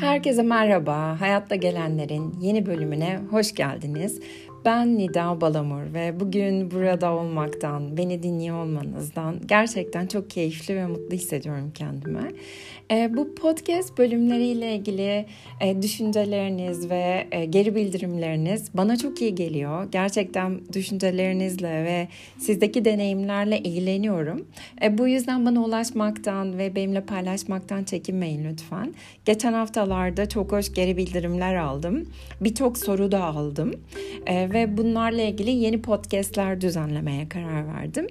Herkese merhaba. Hayatta gelenlerin yeni bölümüne hoş geldiniz. Ben Nida Balamur ve bugün burada olmaktan, beni dinliyor olmanızdan gerçekten çok keyifli ve mutlu hissediyorum kendime. E, bu podcast bölümleriyle ilgili e, düşünceleriniz ve e, geri bildirimleriniz bana çok iyi geliyor. Gerçekten düşüncelerinizle ve sizdeki deneyimlerle ilgileniyorum. E, bu yüzden bana ulaşmaktan ve benimle paylaşmaktan çekinmeyin lütfen. Geçen haftalarda çok hoş geri bildirimler aldım. Birçok soru da aldım. E, ve bunlarla ilgili yeni podcastler düzenlemeye karar verdim.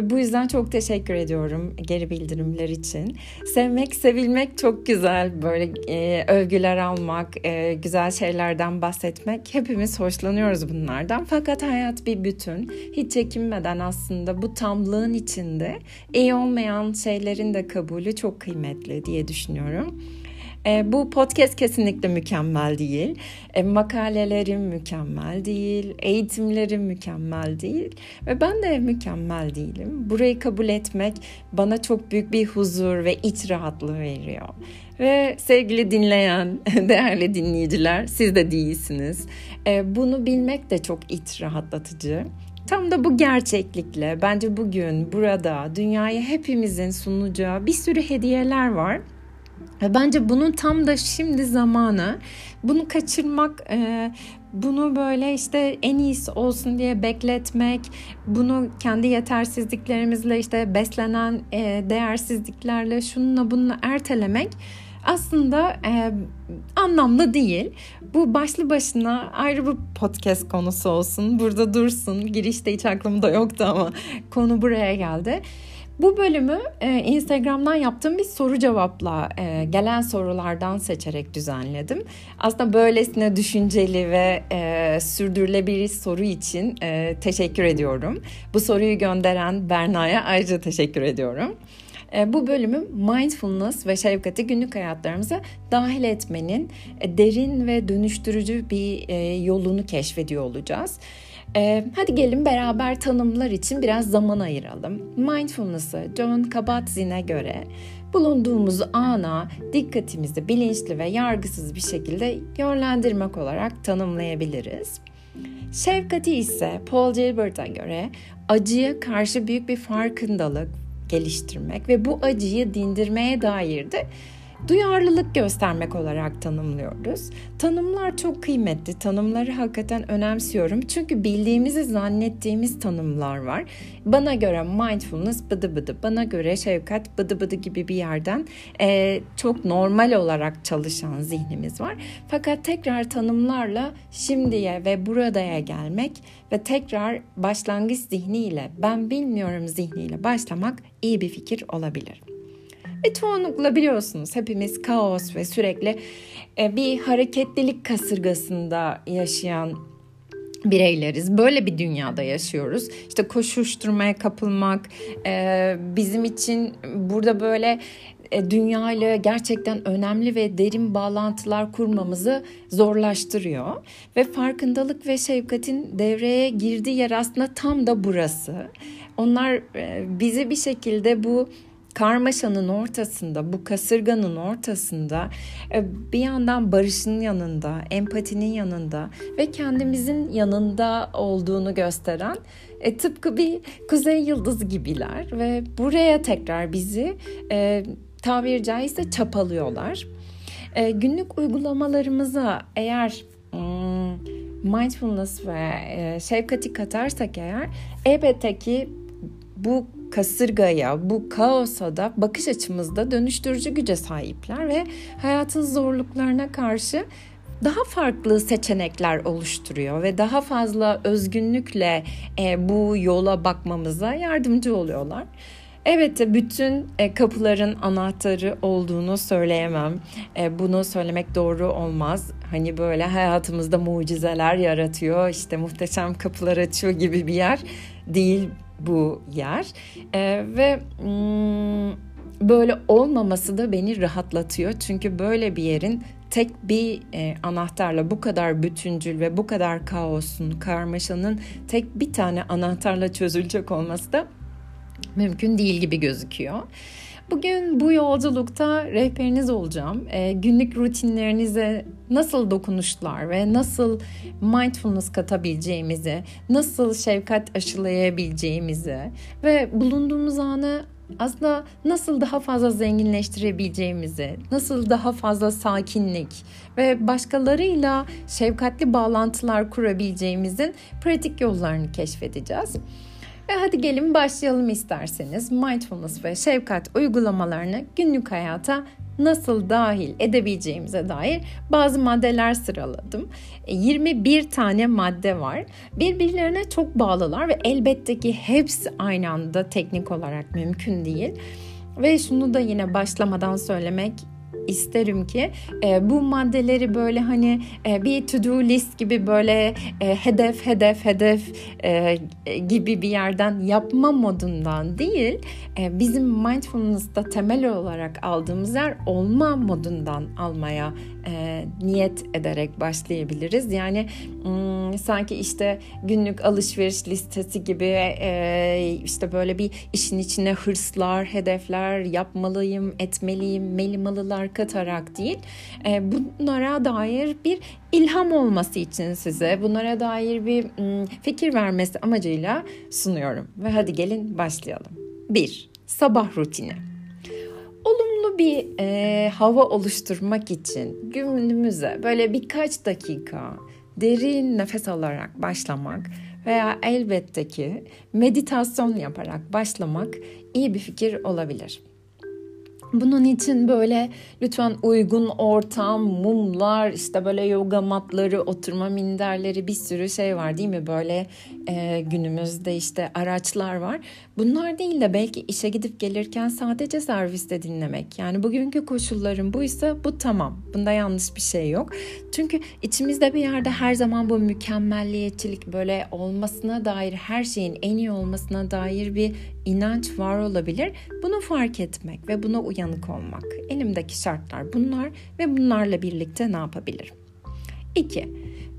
Bu yüzden çok teşekkür ediyorum geri bildirimler için. Sevmek, sevilmek çok güzel. Böyle e, övgüler almak, e, güzel şeylerden bahsetmek. Hepimiz hoşlanıyoruz bunlardan. Fakat hayat bir bütün. Hiç çekinmeden aslında bu tamlığın içinde iyi olmayan şeylerin de kabulü çok kıymetli diye düşünüyorum. E, bu podcast kesinlikle mükemmel değil. E, makalelerim mükemmel değil. Eğitimlerim mükemmel değil. Ve ben de mükemmel değilim. Burayı kabul etmek bana çok büyük bir huzur ve iç rahatlığı veriyor. Ve sevgili dinleyen, değerli dinleyiciler siz de değilsiniz. E, bunu bilmek de çok iç rahatlatıcı. Tam da bu gerçeklikle bence bugün burada dünyaya hepimizin sunacağı bir sürü hediyeler var. Ve bence bunun tam da şimdi zamanı. Bunu kaçırmak, e, bunu böyle işte en iyisi olsun diye bekletmek, bunu kendi yetersizliklerimizle işte beslenen e, değersizliklerle şununla bununla ertelemek aslında e, anlamlı değil. Bu başlı başına ayrı bir podcast konusu olsun. Burada dursun. Girişte hiç aklımda yoktu ama konu buraya geldi. Bu bölümü e, Instagram'dan yaptığım bir soru cevapla e, gelen sorulardan seçerek düzenledim. Aslında böylesine düşünceli ve e, sürdürülebilir soru için e, teşekkür ediyorum. Bu soruyu gönderen Berna'ya ayrıca teşekkür ediyorum. E, bu bölümü mindfulness ve şefkati günlük hayatlarımıza dahil etmenin e, derin ve dönüştürücü bir e, yolunu keşfediyor olacağız. Ee, hadi gelin beraber tanımlar için biraz zaman ayıralım. Mindfulness'ı John Kabat-Zinn'e göre bulunduğumuz ana dikkatimizi bilinçli ve yargısız bir şekilde yönlendirmek olarak tanımlayabiliriz. Şefkati ise Paul Gilbert'a göre acıya karşı büyük bir farkındalık geliştirmek ve bu acıyı dindirmeye dair de duyarlılık göstermek olarak tanımlıyoruz. Tanımlar çok kıymetli. Tanımları hakikaten önemsiyorum. Çünkü bildiğimizi zannettiğimiz tanımlar var. Bana göre mindfulness bıdı bıdı, bana göre şefkat bıdı bıdı gibi bir yerden e, çok normal olarak çalışan zihnimiz var. Fakat tekrar tanımlarla şimdiye ve buradaya gelmek ve tekrar başlangıç zihniyle ben bilmiyorum zihniyle başlamak iyi bir fikir olabilir. Ve çoğunlukla biliyorsunuz hepimiz kaos ve sürekli e, bir hareketlilik kasırgasında yaşayan bireyleriz. Böyle bir dünyada yaşıyoruz. İşte koşuşturmaya kapılmak e, bizim için burada böyle e, dünya ile gerçekten önemli ve derin bağlantılar kurmamızı zorlaştırıyor. Ve farkındalık ve şefkatin devreye girdiği yer aslında tam da burası. Onlar bizi bir şekilde bu karmaşanın ortasında, bu kasırganın ortasında e, bir yandan barışın yanında, empatinin yanında ve kendimizin yanında olduğunu gösteren e, tıpkı bir kuzey yıldızı gibiler ve buraya tekrar bizi e, tabiri caizse çapalıyorlar. E, günlük uygulamalarımıza eğer hmm, mindfulness ve e, şefkati katarsak eğer elbette ki bu kasırgaya, bu kaosa da bakış açımızda dönüştürücü güce sahipler ve hayatın zorluklarına karşı daha farklı seçenekler oluşturuyor ve daha fazla özgünlükle e, bu yola bakmamıza yardımcı oluyorlar. Evet bütün e, kapıların anahtarı olduğunu söyleyemem. E, bunu söylemek doğru olmaz. Hani böyle hayatımızda mucizeler yaratıyor, işte muhteşem kapılar açıyor gibi bir yer değil bu yer e, ve mm, böyle olmaması da beni rahatlatıyor çünkü böyle bir yerin tek bir e, anahtarla bu kadar bütüncül ve bu kadar kaosun, karmaşanın tek bir tane anahtarla çözülecek olması da mümkün değil gibi gözüküyor. Bugün bu yolculukta rehberiniz olacağım. E, günlük rutinlerinize nasıl dokunuşlar ve nasıl mindfulness katabileceğimizi, nasıl şefkat aşılayabileceğimizi ve bulunduğumuz anı aslında nasıl daha fazla zenginleştirebileceğimizi, nasıl daha fazla sakinlik ve başkalarıyla şefkatli bağlantılar kurabileceğimizin pratik yollarını keşfedeceğiz. Ve hadi gelin başlayalım isterseniz. Mindfulness ve şefkat uygulamalarını günlük hayata nasıl dahil edebileceğimize dair bazı maddeler sıraladım. 21 e, tane madde var. Birbirlerine çok bağlılar ve elbette ki hepsi aynı anda teknik olarak mümkün değil. Ve şunu da yine başlamadan söylemek isterim ki e, bu maddeleri böyle hani e, bir to do list gibi böyle e, hedef hedef hedef e, gibi bir yerden yapma modundan değil e, bizim mindfulness'ta temel olarak aldığımız yer olma modundan almaya e, niyet ederek başlayabiliriz. Yani hmm, sanki işte günlük alışveriş listesi gibi e, işte böyle bir işin içine hırslar, hedefler yapmalıyım, etmeliyim, melimalılar katarak değil. E, bunlara dair bir ilham olması için size bunlara dair bir fikir vermesi amacıyla sunuyorum. Ve hadi gelin başlayalım. 1. Sabah rutini olumlu bir e, hava oluşturmak için günümüze böyle birkaç dakika derin nefes alarak başlamak veya elbette ki meditasyon yaparak başlamak iyi bir fikir olabilir. Bunun için böyle lütfen uygun ortam, mumlar, işte böyle yoga matları, oturma minderleri bir sürü şey var değil mi? Böyle e, günümüzde işte araçlar var. Bunlar değil de belki işe gidip gelirken sadece serviste dinlemek. Yani bugünkü koşulların buysa bu tamam. Bunda yanlış bir şey yok. Çünkü içimizde bir yerde her zaman bu mükemmelliyetçilik böyle olmasına dair her şeyin en iyi olmasına dair bir inanç var olabilir. Bunu fark etmek ve buna uyanık olmak. Elimdeki şartlar bunlar ve bunlarla birlikte ne yapabilirim? 2.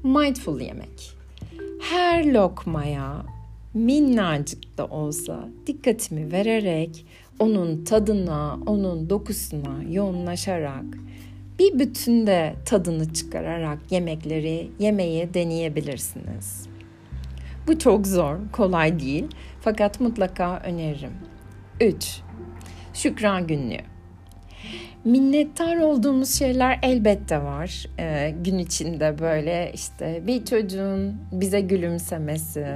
Mindful yemek. Her lokmaya minnacık da olsa dikkatimi vererek onun tadına, onun dokusuna yoğunlaşarak bir bütünde tadını çıkararak yemekleri yemeyi deneyebilirsiniz. Bu çok zor, kolay değil fakat mutlaka öneririm. 3. Şükran günlüğü. Minnettar olduğumuz şeyler elbette var. Ee, gün içinde böyle işte bir çocuğun bize gülümsemesi,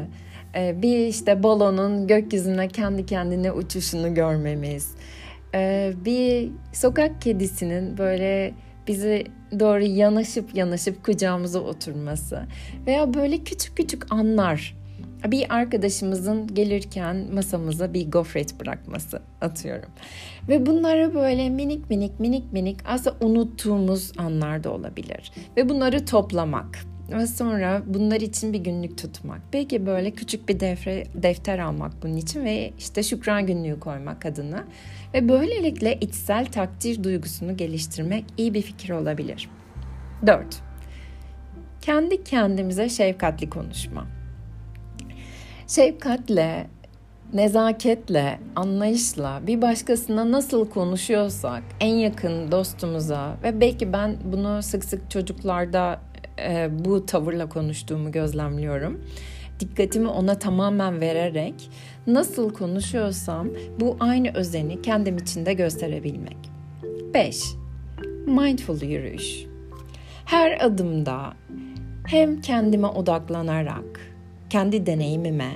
e, bir işte balonun gökyüzüne kendi kendine uçuşunu görmemiz, e, bir sokak kedisinin böyle bizi doğru yanaşıp yanaşıp kucağımıza oturması veya böyle küçük küçük anlar bir arkadaşımızın gelirken masamıza bir gofret bırakması atıyorum. Ve bunları böyle minik minik minik minik aslında unuttuğumuz anlar da olabilir. Ve bunları toplamak ve sonra bunlar için bir günlük tutmak. Belki böyle küçük bir defre, defter almak bunun için ve işte şükran günlüğü koymak adına. Ve böylelikle içsel takdir duygusunu geliştirmek iyi bir fikir olabilir. 4. Kendi kendimize şefkatli konuşma. Şefkatle, nezaketle, anlayışla bir başkasına nasıl konuşuyorsak en yakın dostumuza ve belki ben bunu sık sık çocuklarda e, bu tavırla konuştuğumu gözlemliyorum. Dikkatimi ona tamamen vererek nasıl konuşuyorsam bu aynı özeni kendim içinde gösterebilmek. 5. Mindful yürüyüş. Her adımda hem kendime odaklanarak kendi deneyimime,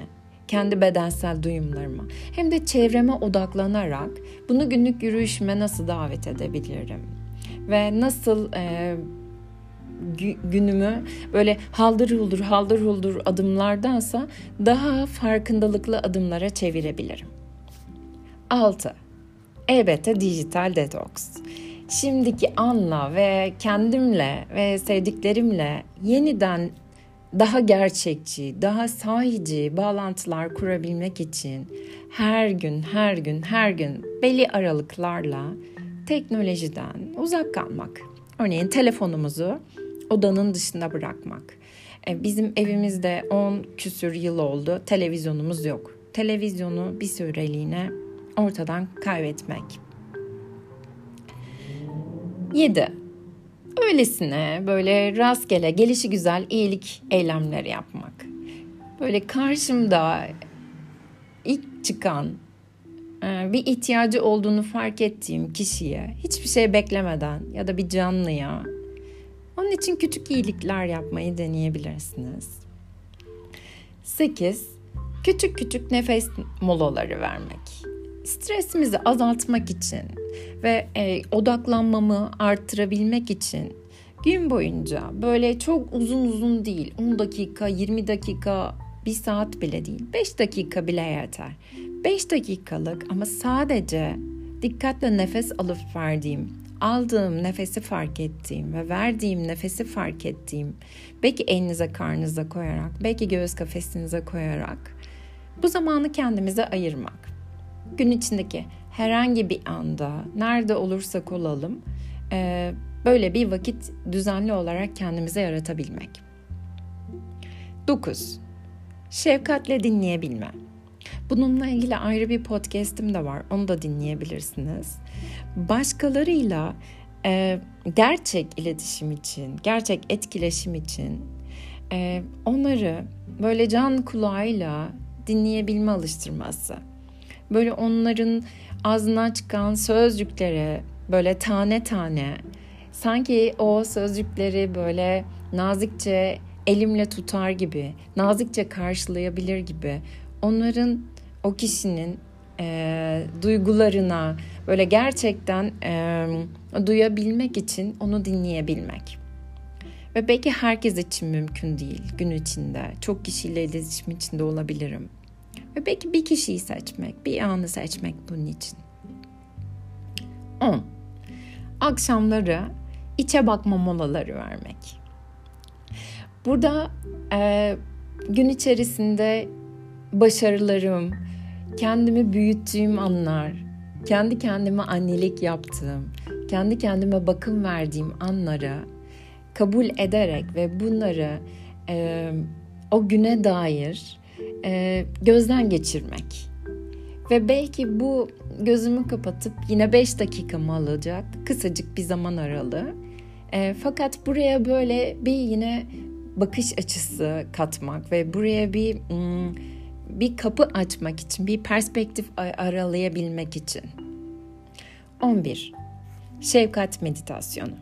kendi bedensel duyumlarıma hem de çevreme odaklanarak bunu günlük yürüyüşüme nasıl davet edebilirim? Ve nasıl e, günümü böyle haldır huldur haldır huldur adımlardansa daha farkındalıklı adımlara çevirebilirim. 6. Elbette dijital detoks. Şimdiki anla ve kendimle ve sevdiklerimle yeniden daha gerçekçi, daha sahici bağlantılar kurabilmek için her gün, her gün, her gün belli aralıklarla teknolojiden uzak kalmak. Örneğin telefonumuzu odanın dışında bırakmak. E, bizim evimizde 10 küsür yıl oldu. Televizyonumuz yok. Televizyonu bir süreliğine ortadan kaybetmek. 7. Öylesine böyle rastgele gelişi güzel iyilik eylemleri yapmak. Böyle karşımda ilk çıkan e, bir ihtiyacı olduğunu fark ettiğim kişiye hiçbir şey beklemeden ya da bir canlıya onun için küçük iyilikler yapmayı deneyebilirsiniz. 8. Küçük küçük nefes molaları vermek. Stresimizi azaltmak için ve e, odaklanmamı arttırabilmek için gün boyunca böyle çok uzun uzun değil 10 dakika 20 dakika bir saat bile değil 5 dakika bile yeter. 5 dakikalık ama sadece dikkatle nefes alıp verdiğim aldığım nefesi fark ettiğim ve verdiğim nefesi fark ettiğim belki elinize karnınıza koyarak belki göğüs kafesinize koyarak bu zamanı kendimize ayırmak gün içindeki herhangi bir anda nerede olursak olalım e, böyle bir vakit düzenli olarak kendimize yaratabilmek. 9. Şefkatle dinleyebilme. Bununla ilgili ayrı bir podcast'im de var. Onu da dinleyebilirsiniz. Başkalarıyla e, gerçek iletişim için, gerçek etkileşim için e, onları böyle can kulağıyla dinleyebilme alıştırması. Böyle onların ağzından çıkan sözcüklere böyle tane tane sanki o sözcükleri böyle nazikçe elimle tutar gibi, nazikçe karşılayabilir gibi onların o kişinin e, duygularına böyle gerçekten e, duyabilmek için onu dinleyebilmek. Ve belki herkes için mümkün değil gün içinde. Çok kişiyle iletişim içinde olabilirim. Ve belki bir kişiyi seçmek, bir anı seçmek bunun için. 10. Akşamları içe bakma molaları vermek. Burada e, gün içerisinde başarılarım, kendimi büyüttüğüm anlar, kendi kendime annelik yaptığım, kendi kendime bakım verdiğim anları kabul ederek ve bunları e, o güne dair e, gözden geçirmek. Ve belki bu gözümü kapatıp yine 5 dakikamı alacak kısacık bir zaman aralığı. E, fakat buraya böyle bir yine bakış açısı katmak ve buraya bir hmm, bir kapı açmak için, bir perspektif aralayabilmek için. 11. Şefkat meditasyonu.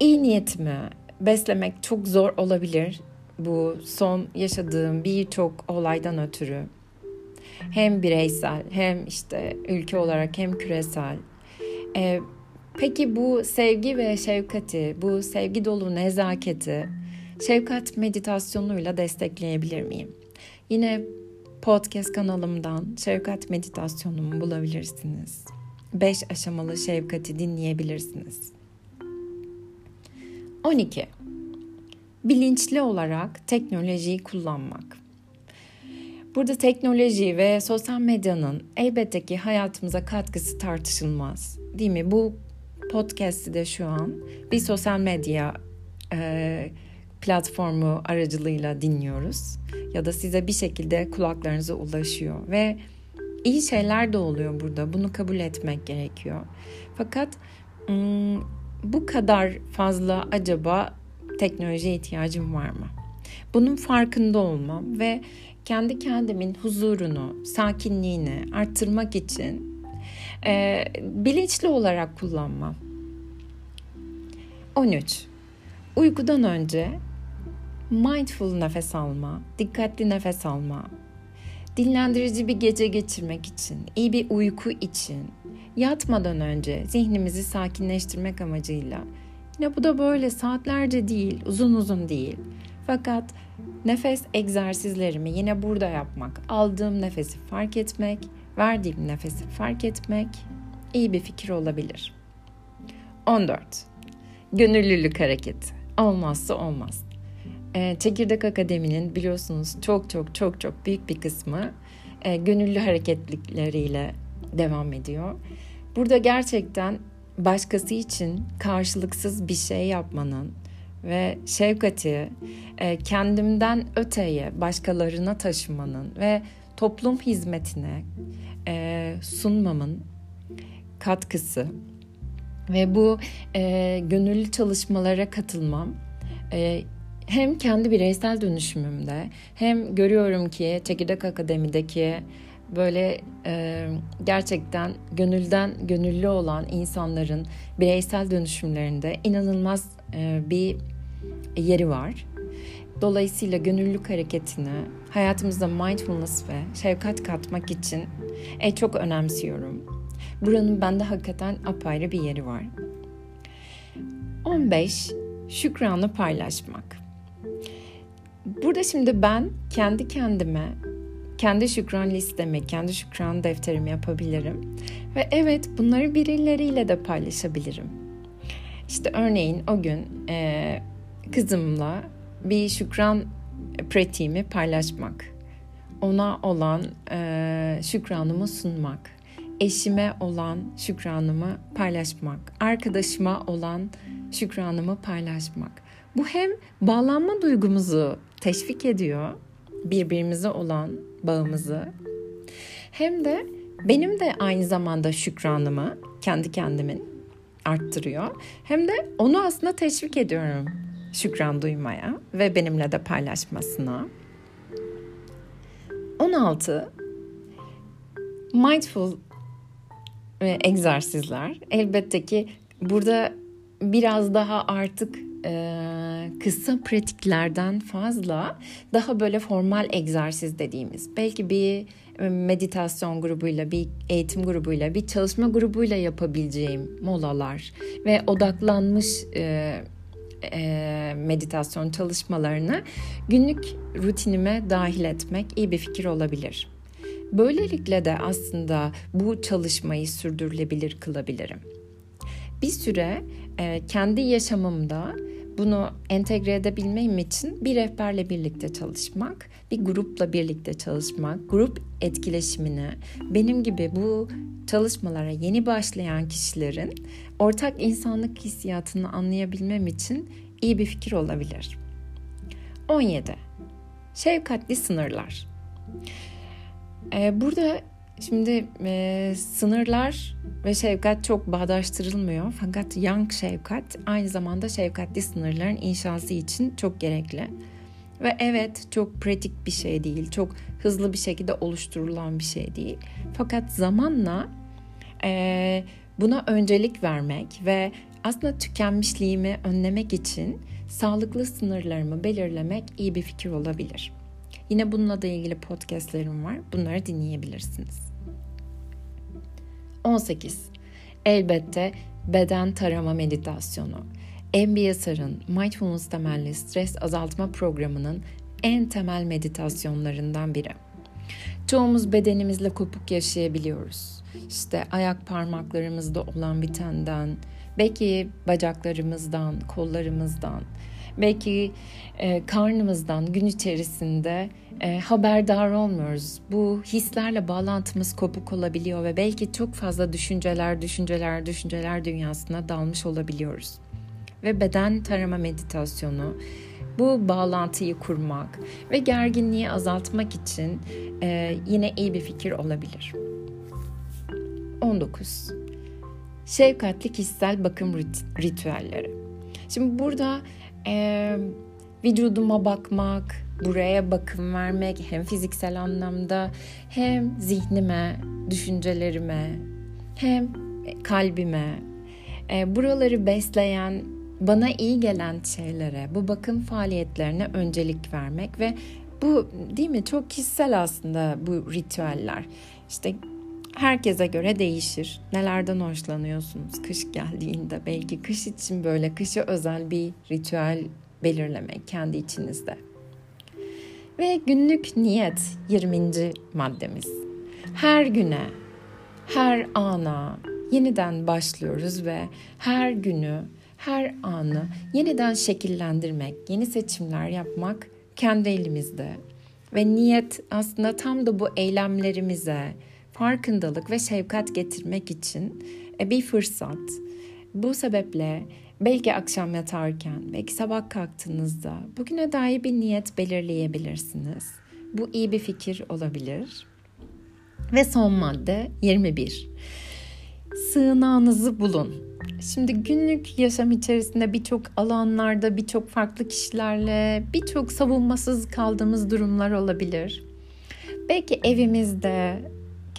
İyi niyetimi beslemek çok zor olabilir bu son yaşadığım birçok olaydan ötürü. Hem bireysel hem işte ülke olarak hem küresel. Ee, peki bu sevgi ve şefkati, bu sevgi dolu nezaketi şefkat meditasyonuyla destekleyebilir miyim? Yine podcast kanalımdan şefkat meditasyonumu bulabilirsiniz. 5 aşamalı şefkati dinleyebilirsiniz. 12. Bilinçli olarak teknolojiyi kullanmak. Burada teknoloji ve sosyal medyanın elbette ki hayatımıza katkısı tartışılmaz. Değil mi? Bu podcast'i de şu an bir sosyal medya e, platformu aracılığıyla dinliyoruz ya da size bir şekilde kulaklarınıza ulaşıyor ve iyi şeyler de oluyor burada. Bunu kabul etmek gerekiyor. Fakat bu kadar fazla acaba teknolojiye ihtiyacım var mı? Bunun farkında olmam ve kendi kendimin huzurunu, sakinliğini arttırmak için e, bilinçli olarak kullanmam. 13. Uykudan önce mindful nefes alma, dikkatli nefes alma, dinlendirici bir gece geçirmek için, iyi bir uyku için, yatmadan önce zihnimizi sakinleştirmek amacıyla. Yine bu da böyle saatlerce değil, uzun uzun değil. Fakat nefes egzersizlerimi yine burada yapmak, aldığım nefesi fark etmek, verdiğim nefesi fark etmek iyi bir fikir olabilir. 14. Gönüllülük hareketi. Olmazsa olmaz. E, Çekirdek Akademi'nin biliyorsunuz çok çok çok çok büyük bir kısmı e, gönüllü hareketlilikleriyle devam ediyor. Burada gerçekten başkası için karşılıksız bir şey yapmanın ve şefkati e, kendimden öteye başkalarına taşımanın ve toplum hizmetine e, sunmamın katkısı. Ve bu e, gönüllü çalışmalara katılmam hem kendi bireysel dönüşümümde hem görüyorum ki Çekirdek Akademi'deki böyle e, gerçekten gönülden gönüllü olan insanların bireysel dönüşümlerinde inanılmaz e, bir yeri var. Dolayısıyla gönüllülük hareketini hayatımızda mindfulness ve şefkat katmak için e, çok önemsiyorum. Buranın bende hakikaten apayrı bir yeri var. 15. Şükranı paylaşmak. Burada şimdi ben kendi kendime kendi şükran listemi, kendi şükran defterimi yapabilirim. Ve evet bunları birileriyle de paylaşabilirim. İşte örneğin o gün e, kızımla bir şükran pratiğimi paylaşmak. Ona olan e, şükranımı sunmak. Eşime olan şükranımı paylaşmak. Arkadaşıma olan şükranımı paylaşmak. Bu hem bağlanma duygumuzu teşvik ediyor birbirimize olan bağımızı hem de benim de aynı zamanda şükranımı kendi kendimin arttırıyor. Hem de onu aslında teşvik ediyorum şükran duymaya ve benimle de paylaşmasına. 16. Mindful egzersizler. Elbette ki burada biraz daha artık e, kısa pratiklerden fazla daha böyle formal egzersiz dediğimiz belki bir meditasyon grubuyla, bir eğitim grubuyla, bir çalışma grubuyla yapabileceğim molalar ve odaklanmış e, e, meditasyon çalışmalarını günlük rutinime dahil etmek iyi bir fikir olabilir. Böylelikle de aslında bu çalışmayı sürdürülebilir kılabilirim. Bir süre e, kendi yaşamımda bunu entegre edebilmem için bir rehberle birlikte çalışmak, bir grupla birlikte çalışmak, grup etkileşimini benim gibi bu çalışmalara yeni başlayan kişilerin ortak insanlık hissiyatını anlayabilmem için iyi bir fikir olabilir. 17. Şefkatli sınırlar. Ee, burada şimdi e, sınırlar ve şefkat çok bağdaştırılmıyor. Fakat young şefkat aynı zamanda şefkatli sınırların inşası için çok gerekli. Ve evet çok pratik bir şey değil, çok hızlı bir şekilde oluşturulan bir şey değil. Fakat zamanla e, buna öncelik vermek ve aslında tükenmişliğimi önlemek için sağlıklı sınırlarımı belirlemek iyi bir fikir olabilir. Yine bununla da ilgili podcastlerim var. Bunları dinleyebilirsiniz. 18. Elbette beden tarama meditasyonu. MBSR'ın Mindfulness temelli stres azaltma programının en temel meditasyonlarından biri. Çoğumuz bedenimizle kopuk yaşayabiliyoruz. İşte ayak parmaklarımızda olan bitenden, belki bacaklarımızdan, kollarımızdan, belki e, karnımızdan gün içerisinde e, haberdar olmuyoruz. Bu hislerle bağlantımız kopuk olabiliyor ve belki çok fazla düşünceler, düşünceler, düşünceler dünyasına dalmış olabiliyoruz. Ve beden tarama meditasyonu bu bağlantıyı kurmak ve gerginliği azaltmak için e, yine iyi bir fikir olabilir. 19. Şefkatli kişisel bakım rit- ritüelleri. Şimdi burada e, vücuduma bakmak, buraya bakım vermek hem fiziksel anlamda hem zihnime, düşüncelerime hem kalbime e, buraları besleyen bana iyi gelen şeylere, bu bakım faaliyetlerine öncelik vermek ve bu değil mi çok kişisel aslında bu ritüeller. İşte herkese göre değişir. Nelerden hoşlanıyorsunuz kış geldiğinde? Belki kış için böyle kışa özel bir ritüel belirlemek kendi içinizde. Ve günlük niyet 20. maddemiz. Her güne, her ana yeniden başlıyoruz ve her günü, her anı yeniden şekillendirmek, yeni seçimler yapmak kendi elimizde. Ve niyet aslında tam da bu eylemlerimize, farkındalık ve şefkat getirmek için e, bir fırsat. Bu sebeple belki akşam yatarken, belki sabah kalktığınızda bugüne dair bir niyet belirleyebilirsiniz. Bu iyi bir fikir olabilir. Ve son madde 21. Sığınağınızı bulun. Şimdi günlük yaşam içerisinde birçok alanlarda, birçok farklı kişilerle, birçok savunmasız kaldığımız durumlar olabilir. Belki evimizde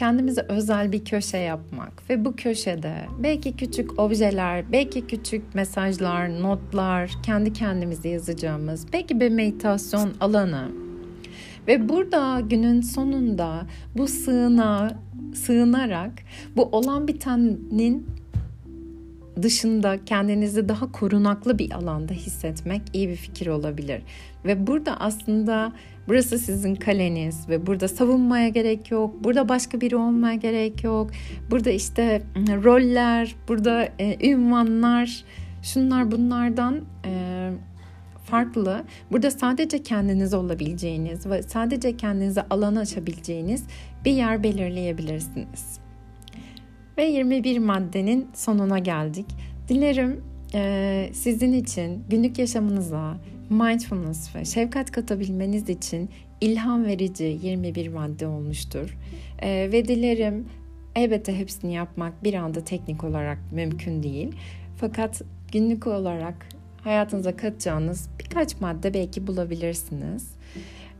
kendimize özel bir köşe yapmak ve bu köşede belki küçük objeler, belki küçük mesajlar, notlar, kendi kendimize yazacağımız, belki bir meditasyon alanı. Ve burada günün sonunda bu sığına sığınarak bu olan bitenin dışında kendinizi daha korunaklı bir alanda hissetmek iyi bir fikir olabilir. Ve burada aslında burası sizin kaleniz ve burada savunmaya gerek yok. Burada başka biri olmaya gerek yok. Burada işte roller, burada e, ünvanlar, şunlar bunlardan e, farklı. Burada sadece kendiniz olabileceğiniz ve sadece kendinize alan açabileceğiniz bir yer belirleyebilirsiniz. Ve 21 maddenin sonuna geldik. Dilerim e, sizin için günlük yaşamınıza mindfulness ve şefkat katabilmeniz için ilham verici 21 madde olmuştur. E, ve dilerim elbette hepsini yapmak bir anda teknik olarak mümkün değil. Fakat günlük olarak hayatınıza katacağınız birkaç madde belki bulabilirsiniz.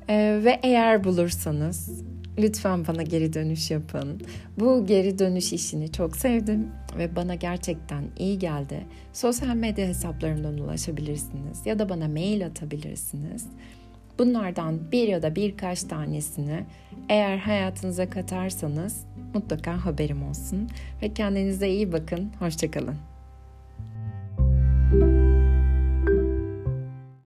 Ee, ve eğer bulursanız lütfen bana geri dönüş yapın. Bu geri dönüş işini çok sevdim ve bana gerçekten iyi geldi. Sosyal medya hesaplarımdan ulaşabilirsiniz ya da bana mail atabilirsiniz. Bunlardan bir ya da birkaç tanesini eğer hayatınıza katarsanız mutlaka haberim olsun ve kendinize iyi bakın. Hoşçakalın.